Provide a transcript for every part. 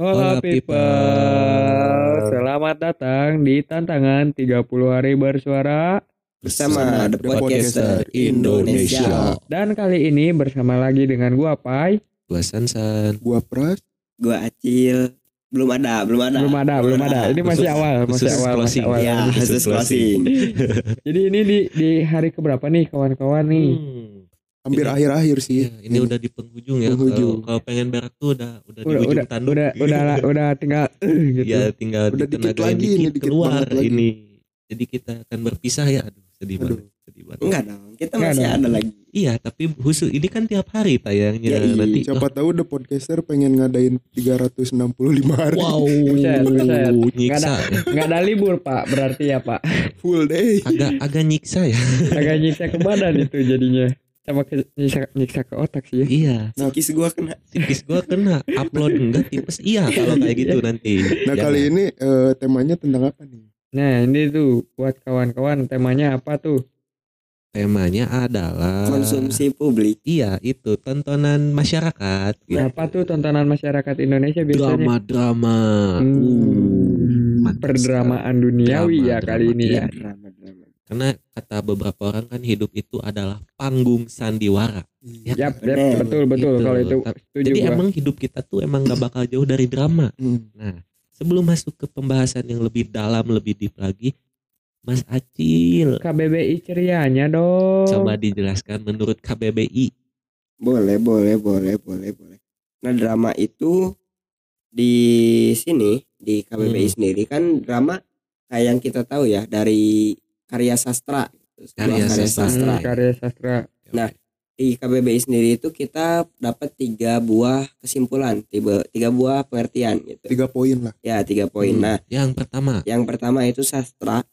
Hola Hola, people. people. Selamat datang di tantangan 30 hari bersuara bersama The Podcaster Indonesia. dan kali ini bersama lagi dengan gua Pai. Gua Sansan. Gua Pras, gua Acil. Belum ada, belum ada. Belum ada, belum ada. Ini masih Khusus- awal, masih khusus awal, masih closing. awal. Ya, Khusus closing. Jadi ini di di hari keberapa nih kawan-kawan nih? Hmm. Hampir akhir-akhir sih. Iya, ini udah di penghujung ya. Penghujung. Kalau kalau pengen berak tuh udah udah, di Udah ujung udah tanduk. udah udah udah tinggal gitu. Ya tinggal Udah dikit ditenagain lagi dikit, ini, dikit keluar lagi. ini. Jadi kita akan berpisah ya. Aduh, sedih Aduh. banget. Sedih banget. Enggak dong, kita Enggak masih dong. ada lagi. Iya, tapi khusus ini kan tiap hari tayangnya Ya, iya. nanti. Siapa tahu The Podcaster pengen ngadain 365 hari Wow, Buset, buset. nyiksa. ya. Nggak ada libur Pak, berarti ya Pak. full day. Agak agak nyiksa ya. Agak nyiksa ke badan itu jadinya. Sama ke, nyiksa, nyiksa ke otak sih ya. Iya, Sikis gua kena. tipis gua kena upload enggak tipes iya kalau kayak gitu nanti. Nah Jangan. kali ini eh, temanya tentang apa nih? Nah ini tuh buat kawan-kawan temanya apa tuh? temanya adalah Konsumsi publik. Iya, itu tontonan masyarakat. gitu. Apa tuh tontonan masyarakat Indonesia biasanya? Drama-drama. Hmm, Uh, perdramaan duniawi Drama, ya kali drama, ini iya. ya. Drama-drama. Karena kata beberapa orang kan hidup itu adalah panggung sandiwara. Ya, Yap, yap, Bener. betul betul Gitu. kalau itu setuju Jadi gua. emang hidup kita tuh emang gak bakal jauh dari drama. Hmm. Nah, sebelum masuk ke pembahasan yang lebih dalam, lebih deep lagi, Mas Acil, KBBI cerianya dong. coba dijelaskan menurut KBBI. Boleh, boleh, boleh, boleh, boleh. Nah, drama itu di sini di KBBI Hmm. sendiri kan drama kayak yang kita tahu ya dari karya sastra. gitu, sebuah Karya sastra. sastra. Hmm, karya sastra. Nah, di KBBI sendiri itu kita dapat tiga buah kesimpulan, tiga, tiga buah pengertian gitu. Tiga poin lah. Ya, tiga poin. Hmm. Nah, Yang pertama, yang pertama itu sastra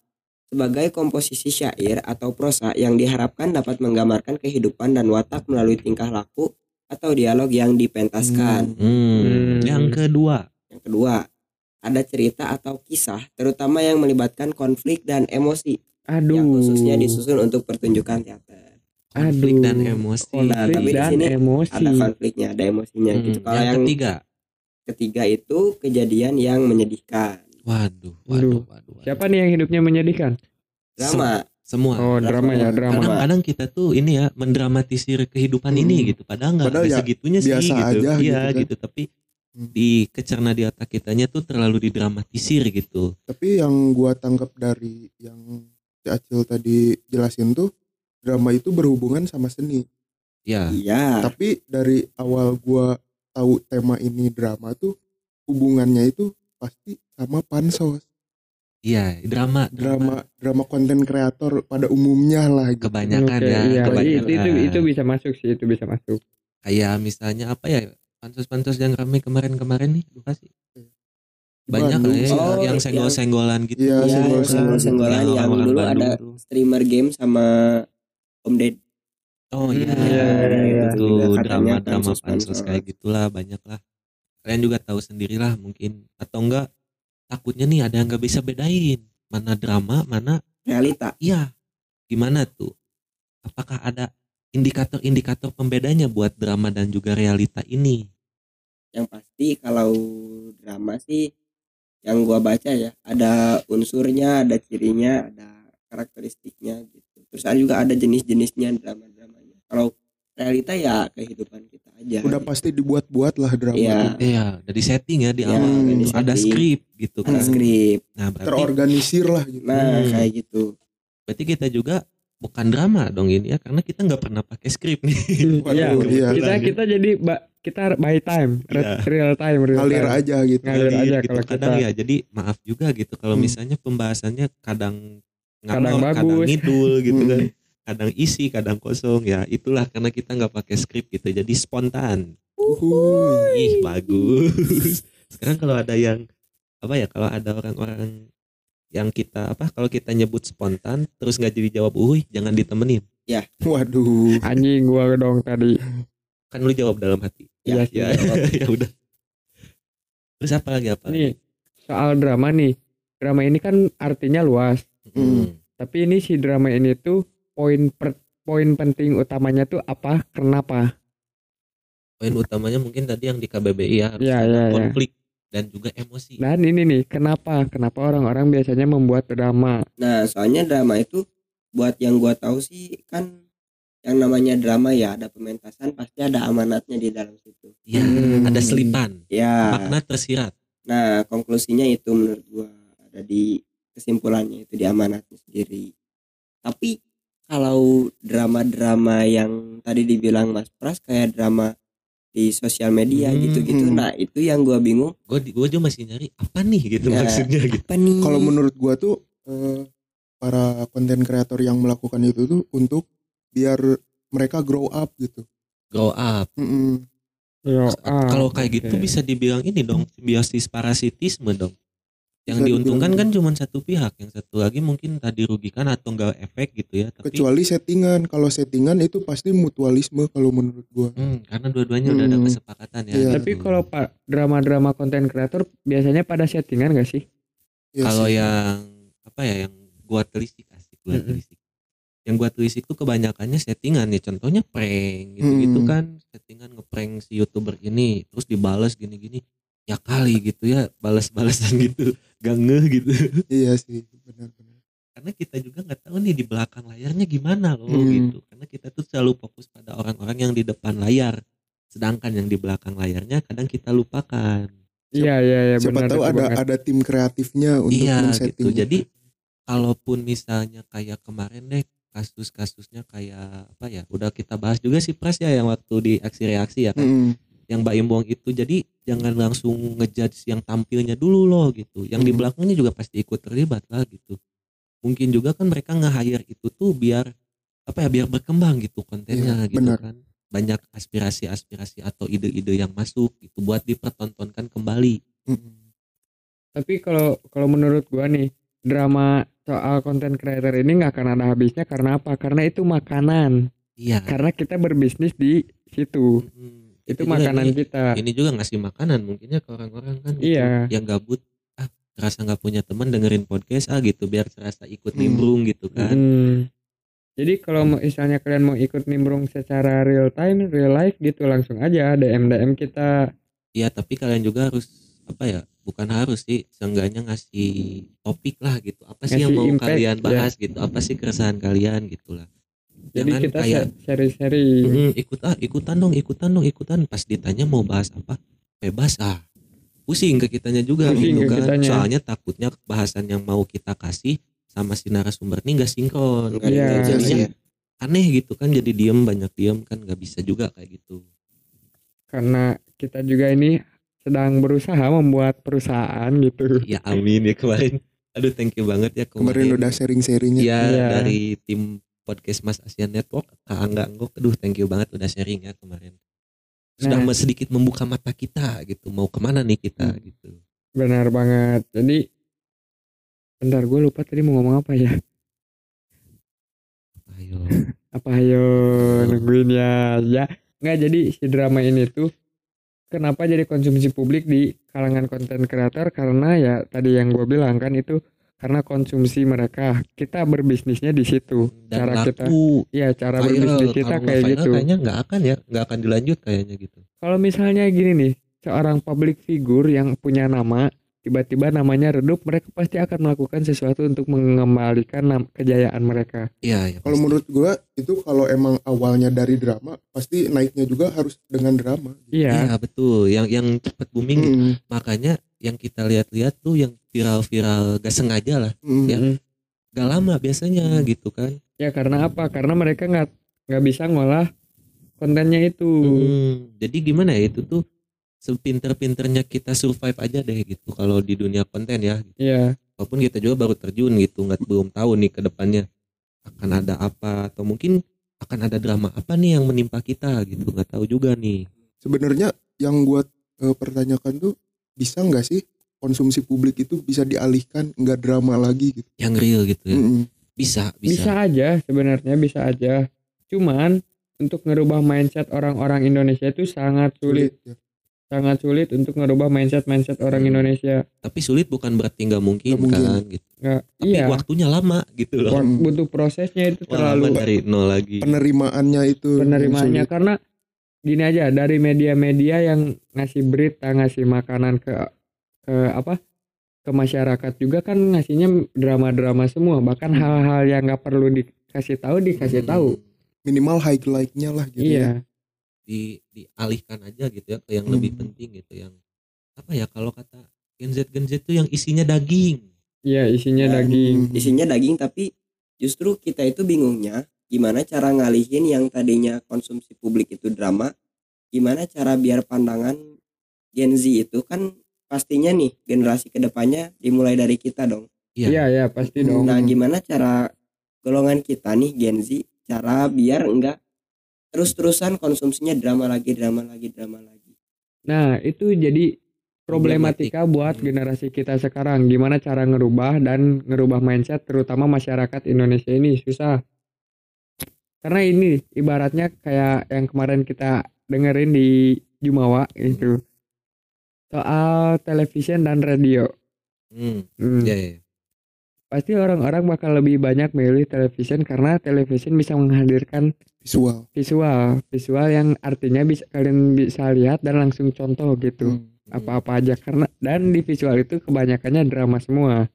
sebagai komposisi syair atau prosa yang diharapkan dapat menggambarkan kehidupan dan watak melalui tingkah laku atau dialog yang dipentaskan. hmm, Hmm. yang kedua, Yang kedua, ada cerita atau kisah terutama yang melibatkan konflik dan emosi Aduh. yang khususnya disusun untuk pertunjukan teater. konflik Aduh. dan emosi. Konflik Nah, tapi di dan sini emosi. Ada konfliknya, ada emosinya Hmm, gitu. Kalau yang yang ketiga, ketiga itu kejadian yang menyedihkan. waduh, Aduh. waduh, waduh, waduh. Siapa nih yang hidupnya menyedihkan? Drama. Semua. Oh, drama ya, drama. Kadang-kadang kita tuh ini ya mendramatisir kehidupan Hmm. ini gitu. Padahal nggak nggak ya segitunya sih biasa gitu. aja Iya gitu kan. gitu. Tapi Hmm. di kecerna di otak kitanya tuh terlalu didramatisir gitu. Tapi yang gua tangkap dari yang si Acil tadi jelasin tuh drama itu berhubungan sama seni. Ya. Iya. Tapi dari awal gua tahu tema ini drama tuh hubungannya itu pasti sama pansos. Iya, drama, Drama drama konten kreator pada umumnya lah gitu. kebanyakan Oke, ya, iya, kebanyakan. itu, itu itu bisa masuk sih, itu bisa masuk. Kayak misalnya apa ya? Pansos-pansos yang ramai kemarin-kemarin nih, lupa sih. Banyak lah ya. Oh, yang senggol-senggolan gitu. Iya, Iya, senggol-senggolan. yang orang-orang dulu Bandung ada tuh. streamer game sama Om Ded. Oh iya, Hmm, iya, iya, iya. itu drama-drama pansos-pansos. pansos kayak gitulah banyak lah. Kalian juga tahu sendirilah mungkin atau enggak takutnya nih ada yang nggak bisa bedain mana drama mana Realita. iya gimana tuh? Apakah ada indikator-indikator pembedanya buat drama dan juga realita ini? Yang pasti kalau drama sih yang gua baca ya ada unsurnya, ada cirinya, ada karakteristiknya gitu. Terus ada juga ada jenis-jenisnya drama-dramanya. Kalau realita ya kehidupan kita aja. Udah gitu. pasti dibuat-buat lah drama. Iya. itu. Iya, dari setting ya di Iya, awal dari ada setting. skrip gitu ada kan. skrip. Nah, berarti Terorganisir lah gitu. Nah, Hmm. kayak gitu. berarti kita juga bukan drama dong ini ya karena kita nggak pernah pakai skrip nih. Iya, Waduh, iya. kita kita jadi kita by time, Iya. real time, real Ngalir time. aja gitu. Ngalir Ngalir aja gitu. kalau kadang kita. ya jadi maaf juga gitu kalau Hmm. misalnya pembahasannya kadang Kadang ngalor, kadang bagus. ngidul gitu Hmm. kan kadang isi kadang kosong ya itulah karena kita nggak pakai skrip gitu jadi spontan Uhuy. ih bagus sekarang kalau ada yang apa ya kalau ada orang-orang yang kita apa kalau kita nyebut spontan terus nggak jadi jawab uhuy jangan ditemenin Waduh. Anjing gua dong tadi. Kan lu jawab dalam hati Iya sih. ya ya udah terus apa lagi apa? Nih, soal drama nih. Drama ini kan artinya luas. Hmm. Tapi ini si drama ini tuh poin per- poin penting utamanya tuh apa? Kenapa? poin utamanya mungkin tadi yang di KBBI ya harus Iya, ada iya, iya. konflik dan juga emosi Dan ini nih, kenapa? Kenapa orang-orang biasanya membuat drama? Nah, soalnya drama itu buat yang gua tahu sih kan yang namanya drama ya ada pementasan pasti ada amanatnya di dalam situ. ya Hmm. ada selipan Ya. makna tersirat Nah, konklusinya itu menurut gua ada di kesimpulannya itu di amanatnya sendiri. Tapi kalau drama-drama yang tadi dibilang Mas Pras kayak drama di sosial media Hmm. gitu-gitu. Nah, itu yang gua bingung. gue gue juga masih nyari apa nih gitu Ya, maksudnya gitu Apa nih? Kalau menurut gua tuh eh, para konten kreator yang melakukan itu tuh untuk biar mereka grow up gitu. grow up ah, kalau kayak gitu oke. bisa dibilang ini dong simbiosis parasitisme dong yang Bisa diuntungkan kan dibilang cuma satu pihak yang satu lagi mungkin tadi dirugikan atau enggak efek gitu ya tapi Kecuali settingan. Kalau settingan itu pasti mutualisme kalau menurut gua. Hmm, karena dua-duanya udah ada Hmm. kesepakatan ya. Iya. Tapi gitu. kalau pak drama-drama konten kreator biasanya pada settingan gak sih? Ya kalau sih. yang apa ya yang gua telisik asik gua telisik. Yang gua telisik tuh kebanyakannya settingan ya. Contohnya prank gitu-gitu Hmm. kan. Settingan ngeprank si YouTuber ini terus dibales gini-gini. Ya kali gitu ya balas-balasan gitu. Gak ngeh gitu. Iya sih, benar-benar. Karena kita juga nggak tahu nih di belakang layarnya gimana loh Hmm. gitu. Karena kita tuh selalu fokus pada orang-orang yang di depan layar. Sedangkan yang di belakang layarnya kadang kita lupakan. Iya iya iya Siapa benar tahu itu ada banget. ada tim kreatifnya untuk iya gitu jadi kalaupun misalnya kayak kemarin deh kasus-kasusnya kayak apa ya udah kita bahas juga sih pres ya yang waktu di aksi reaksi ya kan Mm-mm. yang Mbak Imbuang itu jadi jangan langsung ngejudge yang tampilnya dulu loh gitu yang di Hmm. belakangnya juga pasti ikut terlibat lah gitu mungkin juga kan mereka nge-hire itu tuh biar apa ya biar berkembang gitu kontennya Iya, gitu benar. kan banyak aspirasi-aspirasi atau ide-ide yang masuk gitu buat dipertontonkan kembali Mm-mm. Tapi kalau kalau menurut gua nih drama soal konten creator ini nggak akan ada habisnya karena apa? Karena itu makanan. iya Karena kita berbisnis di situ. Mm, Itu juga makanan ini- kita. ini juga ngasih makanan mungkinnya ke orang-orang kan gitu, Iya. yang gabut ah terasa nggak punya teman dengerin podcast ah gitu biar terasa ikut Hmm. nimbrung gitu kan Hmm. Jadi kalau misalnya kalian mau ikut nimbrung secara real time, real life gitu langsung aja DM DM kita. Iya tapi kalian juga harus apa ya bukan harus sih seenggaknya ngasih topik lah gitu apa sih yang Ngasih mau impact, kalian ya. bahas gitu apa sih keresahan kalian gitu lah Jadi Jangan kita kayak sharing-sharing. "Mm, ikut ah ikutan dong ikutan dong ikutan pas ditanya mau bahas apa bebas ah pusing ke kitanya juga Pusing gitu kan kitanya. soalnya takutnya bahasan yang mau kita kasih sama si narasumber ini gak sinkron Iya. ada jadinya ya. aneh gitu kan jadi diem banyak diem kan nggak bisa juga kayak gitu Karena kita juga ini sedang berusaha membuat perusahaan gitu. ya amin ya kemarin aduh thank you banget ya Kemarin udah sharing-sharingnya. ya Iya. dari tim podcast Mas Asian Network Kak Angga Anggok aduh thank you banget udah sharing ya kemarin sudah Nah. sedikit membuka mata kita gitu mau ke mana nih kita Hmm. gitu Benar banget. Jadi bentar gue lupa tadi mau ngomong apa ya? ayo Apa ayo nungguin ya. Ya. Nggak jadi si drama ini tuh kenapa jadi konsumsi publik di kalangan konten kreator? Karena ya tadi yang gue bilang kan itu karena konsumsi mereka. Kita berbisnisnya di situ. Dan cara kita ya cara viral berbisnis kita kayak viral gitu. kayaknya nggak akan ya nggak akan dilanjut kayaknya gitu. Kalau misalnya gini nih seorang public figure yang punya nama tiba-tiba namanya redup mereka pasti akan melakukan sesuatu untuk mengembalikan kejayaan mereka iya ya Kalau menurut gua itu kalau emang awalnya dari drama pasti naiknya juga harus dengan drama. iya iya betul yang yang cepet booming. Mm-mm. makanya yang kita lihat-lihat tuh yang viral-viral gak sengaja lah Mm-mm. Ya. Gak lama biasanya gitu kan ya karena apa karena mereka nggak nggak bisa ngolah kontennya itu Hmm, jadi gimana ya itu tuh sepinter-pinternya kita survive aja deh gitu kalau di dunia konten ya. iya Walaupun kita juga baru terjun gitu, nggak belum tahu nih ke depannya akan ada apa atau mungkin akan ada drama apa nih yang menimpa kita gitu, nggak tahu juga nih. Sebenarnya yang gua eh, pertanyakan tuh bisa nggak sih konsumsi publik itu bisa dialihkan nggak drama lagi gitu. Yang real gitu ya. Mm-mm. Bisa, bisa bisa. aja sebenarnya bisa aja cuman untuk ngerubah mindset orang-orang Indonesia itu sangat sulit ya. Sangat sulit untuk ngerubah mindset mindset orang Hmm. Indonesia Tapi sulit bukan berarti nggak mungkin, mungkin. kan gitu. nggak Tapi iya waktunya lama gitu loh. Wak- butuh prosesnya itu Wah, lama terlalu dari nol lagi. Penerimaannya itu penerimaannya sulit. karena gini aja dari media-media yang ngasih berita ngasih makanan ke ke apa ke masyarakat juga kan ngasihnya drama-drama semua bahkan hal-hal yang nggak perlu dikasih tahu dikasih Hmm, tahu minimal highlight-nya lah gitu ya. Di dialihkan aja gitu ya ke yang Hmm. lebih penting gitu yang apa ya kalau kata Gen Z Gen Z itu yang isinya daging. Iya isinya Ya, daging. Isinya daging tapi justru kita itu bingungnya gimana cara ngalihin yang tadinya konsumsi publik itu drama gimana cara biar pandangan Gen Z itu kan pastinya nih generasi ke depannya dimulai dari kita dong. Iya. Iya iya pasti dong. nah gimana cara golongan kita nih Gen Z cara biar enggak terus-terusan konsumsinya drama lagi drama lagi drama lagi Nah, itu jadi problematika buat Hmm. generasi kita sekarang. Gimana cara ngerubah dan ngerubah mindset terutama masyarakat Indonesia ini susah. Karena ini ibaratnya kayak yang kemarin kita dengerin di Jumawa itu. Soal television dan radio. hmm, Hmm, iya, iya. Pasti orang-orang bakal lebih banyak milih television karena television bisa menghadirkan Visual. visual, visual yang artinya bisa kalian bisa lihat dan langsung contoh gitu. Hmm. apa-apa aja karena dan di visual itu kebanyakannya drama semua.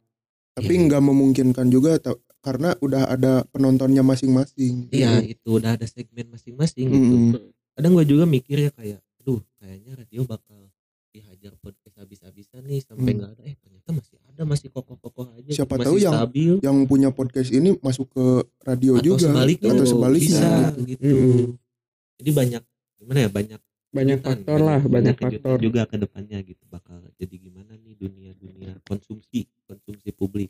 Tapi nggak memungkinkan juga karena udah ada penontonnya masing-masing. Iya, itu udah ada segmen masing-masing gitu Mm-mm. kadang gue juga mikir ya kayak aduh kayaknya radio bakal dihajar podcast habis-habisan nih sampai Hmm. nggak ada eh ternyata masih ada masih kokoh-kokoh aja Siapa masih tahu yang- stabil Yang punya podcast ini masuk ke radio atau juga sebaliknya atau sebaliknya. bisa gitu. gitu Mm-mm. jadi banyak gimana ya banyak Banyak kejutan, faktor lah, banyak kejutan faktor. juga ke depannya gitu bakal jadi gimana nih dunia dunia konsumsi konsumsi publik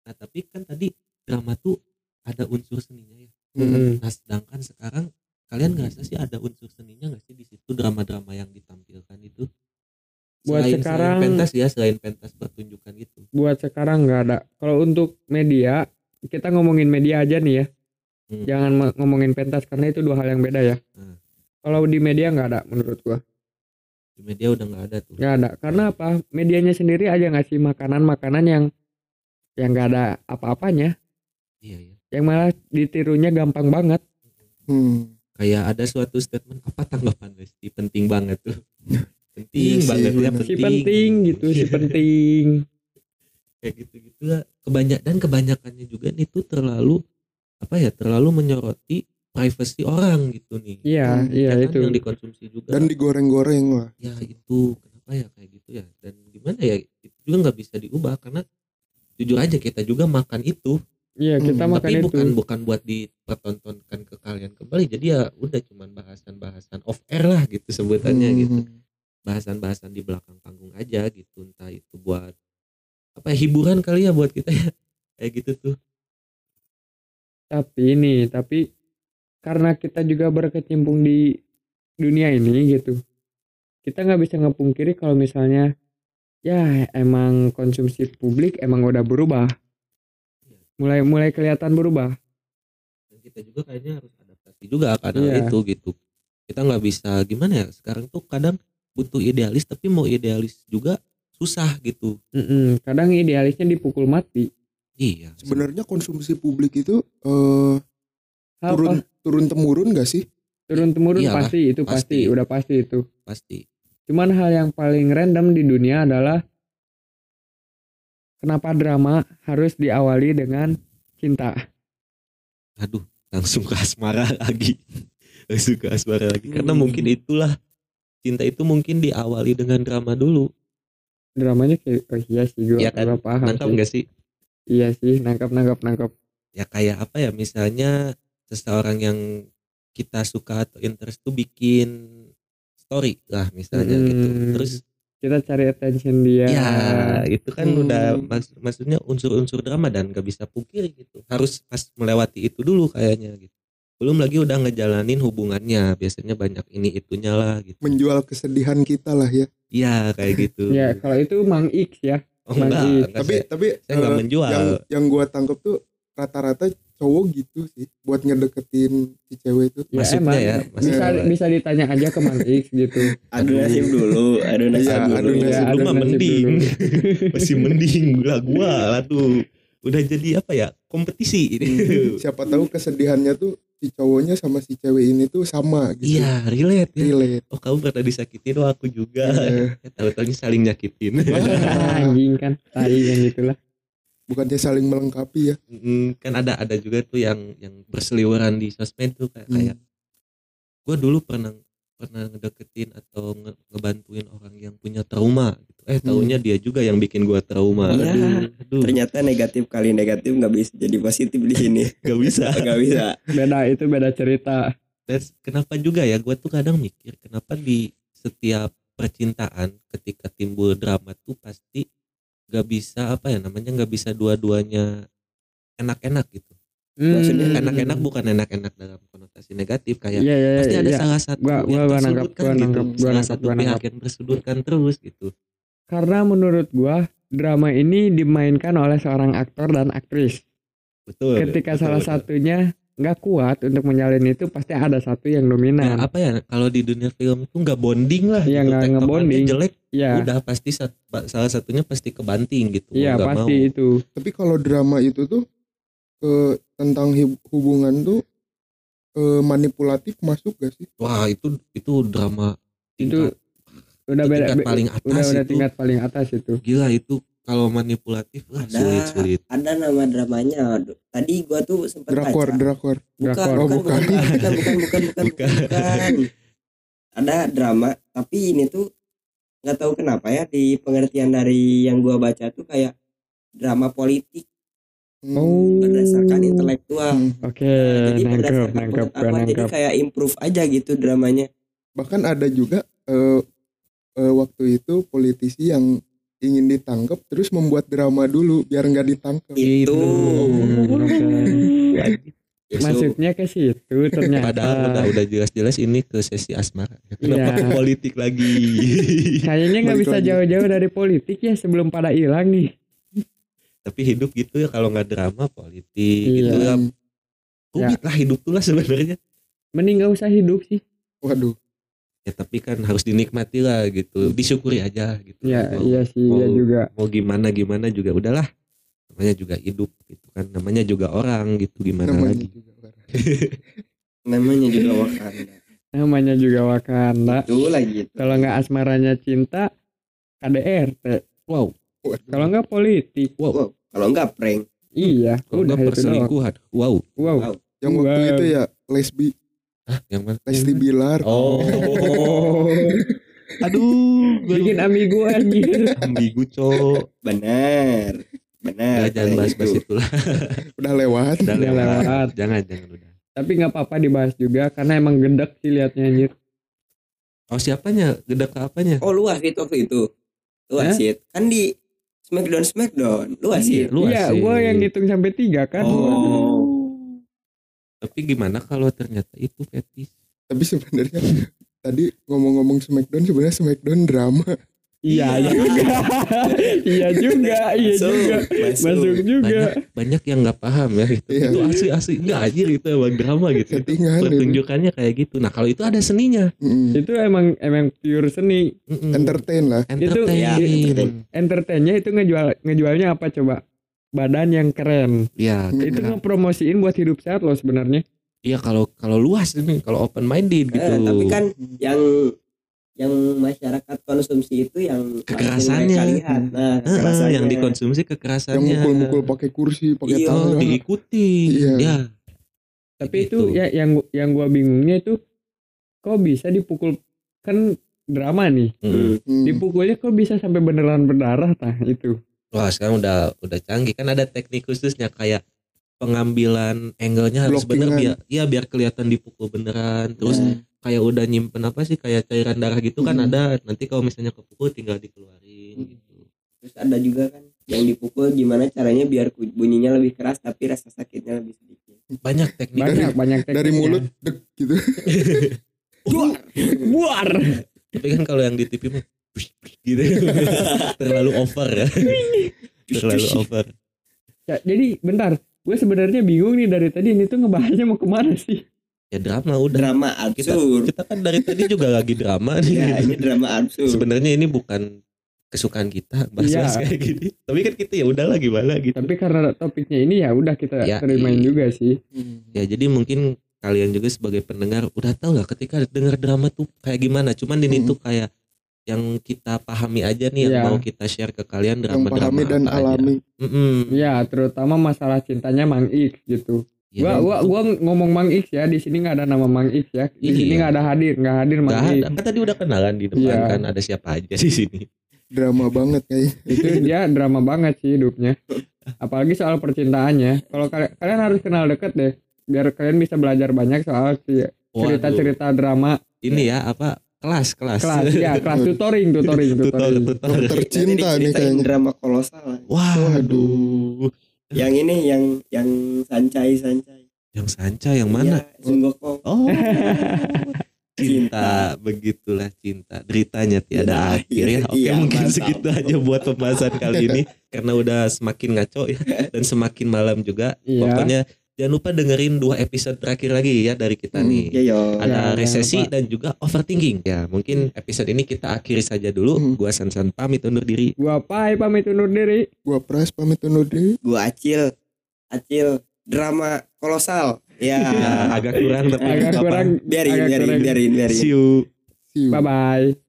nah tapi kan tadi drama tuh ada unsur seninya ya Mm-mm. nah sedangkan sekarang kalian ngerasa sih ada unsur seninya nggak sih di situ drama-drama yang ditampilkan itu Buat selain, sekarang- selain pentas ya selain pentas pertunjukan gitu Buat sekarang nggak ada. Kalau untuk media, kita ngomongin media aja nih ya. Hmm. Jangan ngomongin pentas karena itu dua hal yang beda ya. Hmm. Kalau di media nggak ada menurut gua. di media udah nggak ada tuh Nggak ada. Karena apa? Medianya sendiri aja ngasih makanan-makanan yang yang nggak ada apa-apanya. iya ya Yang malah ditirunya gampang banget. Hmm. kayak ada suatu statement apa tanggapan Resti penting banget tuh penting Iya sih, banget ya penting. Si penting gitu, si penting. kayak gitu gitu lah kebanyak dan kebanyakannya juga itu terlalu apa ya terlalu menyoroti privasi orang gitu nih. Iya, Hmm, iya Ya kan, itu. yang dikonsumsi juga. Dan digoreng-goreng lah. ya itu. Kenapa ya kayak gitu ya? Dan gimana ya itu juga nggak bisa diubah karena jujur aja kita juga makan itu. Iya, kita Hmm, makan tapi itu. bukan bukan buat dipertontonkan ke kalian kembali. Jadi ya udah cuman bahasan-bahasan off air lah gitu sebutannya Hmm. gitu bahasan-bahasan di belakang panggung aja gitu. Entah itu buat apa ya, hiburan kali ya buat kita ya. Kayak gitu tuh. Tapi ini tapi karena kita juga berkecimpung di dunia ini gitu kita nggak bisa ngepungkiri kalau misalnya ya emang konsumsi publik emang udah berubah. Mulai mulai kelihatan berubah. Dan kita juga kayaknya harus adaptasi juga akan hal Iya. itu gitu. Kita nggak bisa gimana ya sekarang tuh kadang butuh idealis tapi mau idealis juga susah gitu Mm-mm, kadang idealisnya dipukul mati iya Sebenarnya konsumsi publik itu eh, Hal turun turun temurun gak sih? turun temurun Iyalah, pasti itu pasti. pasti. udah pasti itu pasti cuman hal yang paling random di dunia adalah kenapa drama harus diawali dengan cinta aduh langsung ke asmara lagi langsung ke asmara lagi karena Hmm. mungkin itulah cinta itu mungkin diawali dengan drama dulu dramanya kayak oh iya sih gue Iya kan? paham nangkap sih. gak sih Iya sih, nangkap nangkap nangkap. ya kayak apa ya misalnya seseorang yang kita suka atau interest tuh bikin story lah misalnya gitu Hmm. terus Kita cari attention dia. ya itu kan Hmm. udah maks- maksudnya unsur-unsur drama dan gak bisa pungkiri gitu harus pas melewati itu dulu kayaknya gitu belum lagi udah ngejalanin hubungannya biasanya banyak ini itunya lah gitu Menjual kesedihan kita lah ya. iya kayak gitu Ya, kalau itu Mang X ya. oh, Mang enggak, X. enggak, tapi saya, tapi saya nggak eh, menjual yang yang gua tangkep tuh rata-rata cowok gitu sih buat ngedeketin si cewek itu. Ya Masuknya emang ya, bisa masuknya. bisa ditanya aja ke Mang X gitu. adu nasib dulu adu nasib Iya, dulu adu Iya, nasib. lu adu mah nasib mending masih mending lah gua lah tuh udah jadi apa ya kompetisi Hmm, Siapa tahu kesedihannya tuh si cowoknya sama si cewek ini tuh sama gitu. Iya relate ya. Relate. Oh kamu pernah disakitin oh aku juga. Ya, tahu-tahunya saling nyakitin. Anjing kan. Tai yang gitulah bukannya saling melengkapi ya? Mm, kan ada ada juga tuh yang yang berseliweran di sosmed tuh kayak Hmm. kayak gue dulu pernah pernah ngedeketin atau nge- ngebantuin orang yang punya trauma gitu. eh taunya dia juga yang bikin gua trauma. Iya. aduh, aduh. ternyata negatif kali negatif nggak bisa jadi positif di sini. Gak bisa. Nggak bisa. Beda itu beda cerita. Dan kenapa juga ya? Gue tuh kadang mikir kenapa di setiap percintaan ketika timbul drama tuh pasti gak bisa apa ya namanya gak bisa dua-duanya enak-enak gitu Maksudnya Hmm. enak-enak bukan enak-enak dalam konotasi negatif kayak iya iya pasti ada iya. salah satu Gua- gua- yang gua tersudutkan gua gitu nangkap, gua salah satu gua pihak yang tersudutkan terus gitu karena menurut gua drama ini dimainkan oleh seorang aktor dan aktris betul ketika betul, salah betul. satunya nggak kuat untuk menjalin itu pasti ada satu yang Nah, dominan apa ya kalau di dunia film itu nggak bonding lah Iya, gitu. nggak Tektokannya ngebonding. jelek ya udah pasti salah satunya pasti kebanting gitu mau iya nggak pasti mau. itu tapi kalau drama itu tuh ke tentang hubungan tuh eh, manipulatif masuk gak sih wah itu itu drama itu tingkat, udah itu beda tingkat paling atas udah udah itu tingkat paling atas itu gila itu kalau manipulatif wah Ada. sulit sulit ada nama dramanya tadi gua tuh sempet drakor baca drakor bukan, Drakor. Oh, bukan, bukan, bukan. bukan, bukan, bukan, bukan, bukan, Bukan. bukan. ada drama tapi ini tuh nggak tahu kenapa ya di pengertian dari yang gua baca tuh kayak drama politik Hmm, Oh. berdasarkan intelektual hmm. oke. Jadi nangkep berdasarkan nangkep gua pengetahuan jadi nangkep. kayak improve aja gitu dramanya. Bahkan ada juga eh, eh, waktu itu politisi yang ingin ditangkap terus membuat drama dulu biar nggak ditangkap itu. Hmm, oke. Ya, so, masuknya ke situ ternyata. Padahal udah udah jelas-jelas ini ke sesi asmara. Kenapa Iya. ke politik lagi? Kayaknya nggak bisa jauh-jauh dari politik ya sebelum pada hilang nih tapi hidup gitu ya kalau nggak drama politik Iya. gitu ya. Rumit lah hidup tuh lah sebenarnya. Mending nggak usah hidup sih. Waduh. Ya tapi kan harus dinikmati lah gitu. Disyukuri aja gitu. Ya mau, iya sih mau, ya juga. mau gimana gimana juga udahlah. Namanya juga hidup gitu kan. Namanya juga orang gitu gimana namanya lagi? juga orang. namanya juga Wakanda. Namanya juga Wakanda. Itu lagi itu kalau nggak asmaranya cinta KDRT wow. Kalau nggak politik. Wow kalau enggak prank. Iya kalau udah nggak itu doang. Perselingkuhan wow. Wow. Wow. yang waktu Wow. itu ya lesbi. Hah, yang mana? Lesti Bilar. Oh. Oh aduh bikin ambigu anjir. Ambigu cowok benar benar Udah, jangan bahas-bahas itu. itu lah. Udah lewat. Udah Udah lewat. lewat. jangan jangan udah. Tapi nggak apa-apa dibahas juga karena emang gendek sih liatnya anjir. Oh siapanya? Gede ke apanya? Oh lu wasit waktu itu. Lu Hah? wasit kan di Smackdown Smackdown. Lu wasit Lu iya asik. gue yang ngitung sampai tiga kan. Oh. tapi gimana kalau ternyata itu fetis tapi sebenarnya tadi ngomong-ngomong Smackdown sebenarnya Smackdown drama iya juga. Iya juga iya Masuk, juga. masuk. masuk juga. banyak banyak yang nggak paham ya gitu. Iya. itu asli asli nggak anjir itu emang drama gitu. Pertunjukannya kayak gitu. Nah kalau itu ada seninya. Mm, itu emang emang pure seni. Mm-mm. entertain lah. Entertain. Ya, entertain. entertainnya itu ngejual ngejualnya apa coba? Badan yang keren. Iya, Mm. itu nah, ngepromosiin buat hidup sehat loh sebenarnya. Iya kalau kalau luas ini kalau open minded gitu. Eh, tapi kan yang yang masyarakat konsumsi itu yang Kekerasannya. mereka lihat nah Ah, kekerasannya yang dikonsumsi yang kekerasannya mukul-mukul pakai kursi pakai Iya, tangan diikuti Iya. ya tapi Gitu. itu ya yang yang gua bingungnya itu kok bisa dipukul kan drama nih Mm. Hmm. dipukulnya kok bisa sampai beneran berdarah tah itu wah sekarang udah udah canggih kan ada teknik khususnya kayak pengambilan angle-nya harus bener biar ya biar kelihatan dipukul beneran terus Ya. Kayak udah nyimpen apa sih kayak cairan darah gitu kan Hmm. ada. Nanti kalau misalnya kepukul tinggal dikeluarin Hmm. gitu. Terus ada juga kan yang dipukul gimana caranya biar bunyinya lebih keras tapi rasa sakitnya lebih sedikit. Banyak teknik. Banyak banyak tekniknya. dari mulut dek gitu. Buar! Buar! Tapi kan kalau yang di TV mah gitu. Terlalu over ya. Terlalu over. Ya, jadi bentar gue sebenarnya bingung nih dari tadi ini tuh ngebahasnya mau ke mana sih ya drama udah drama kita absurd kita kan dari tadi juga lagi drama ya nih ini drama absurd sebenarnya ini bukan kesukaan kita bahas-bahas Iya. kayak gini tapi kan kita ya udahlah gimana gitu tapi karena topiknya ini ya udah kita Ya, terimain iya. juga sih ya jadi mungkin kalian juga sebagai pendengar udah tahu lah ketika denger drama tuh kayak gimana. Cuman ini Hmm. tuh kayak yang kita pahami aja nih yang Iya. mau kita share ke kalian yang drama-drama pahami dan apa aja. alami. Ya, terutama masalah cintanya Mang X gitu. Ya, gua, dan gua, gua ngomong Mang X ya, di sini nggak ada nama Mang X ya. Di sini Iya. nggak ada hadir, nggak hadir Mang X. Kan tadi udah kenalan di depan Iya. kan ada siapa aja di sini. drama banget kayak Itu dia drama banget sih hidupnya. Apalagi soal percintaannya. Kalau kalian, kalian harus kenal deket deh, biar kalian bisa belajar banyak soal cerita-cerita drama Ini ya apa kelas kelas. kelas ya, kelas tutoring, tutoring, tutor tutoring. tutor. Dokter cinta nih kayaknya drama kolosal Waduh. Yang ini yang yang sancai sancai Yang sanca yang mana? ya, Oh. cinta begitulah cinta deritanya tiada Iya, akhir ya oke iya, mungkin mantap. segitu aja buat pembahasan kali ini karena udah semakin ngaco ya dan semakin malam juga Iya. pokoknya jangan lupa dengerin dua episode terakhir lagi ya dari kita Hmm, nih. ya yo ada Ya, resesi dan juga overthinking. Ya mungkin episode ini kita akhiri saja dulu. Hmm. gua Sansan pamit undur diri. Gua Pai pamit undur diri. gua pras pamit undur diri. Gua acil. Acil drama kolosal. Ya. Ya agak kurang tapi Agak kurang. biarin agak biarin kurang. biarin biarin. See you. See you Bye bye.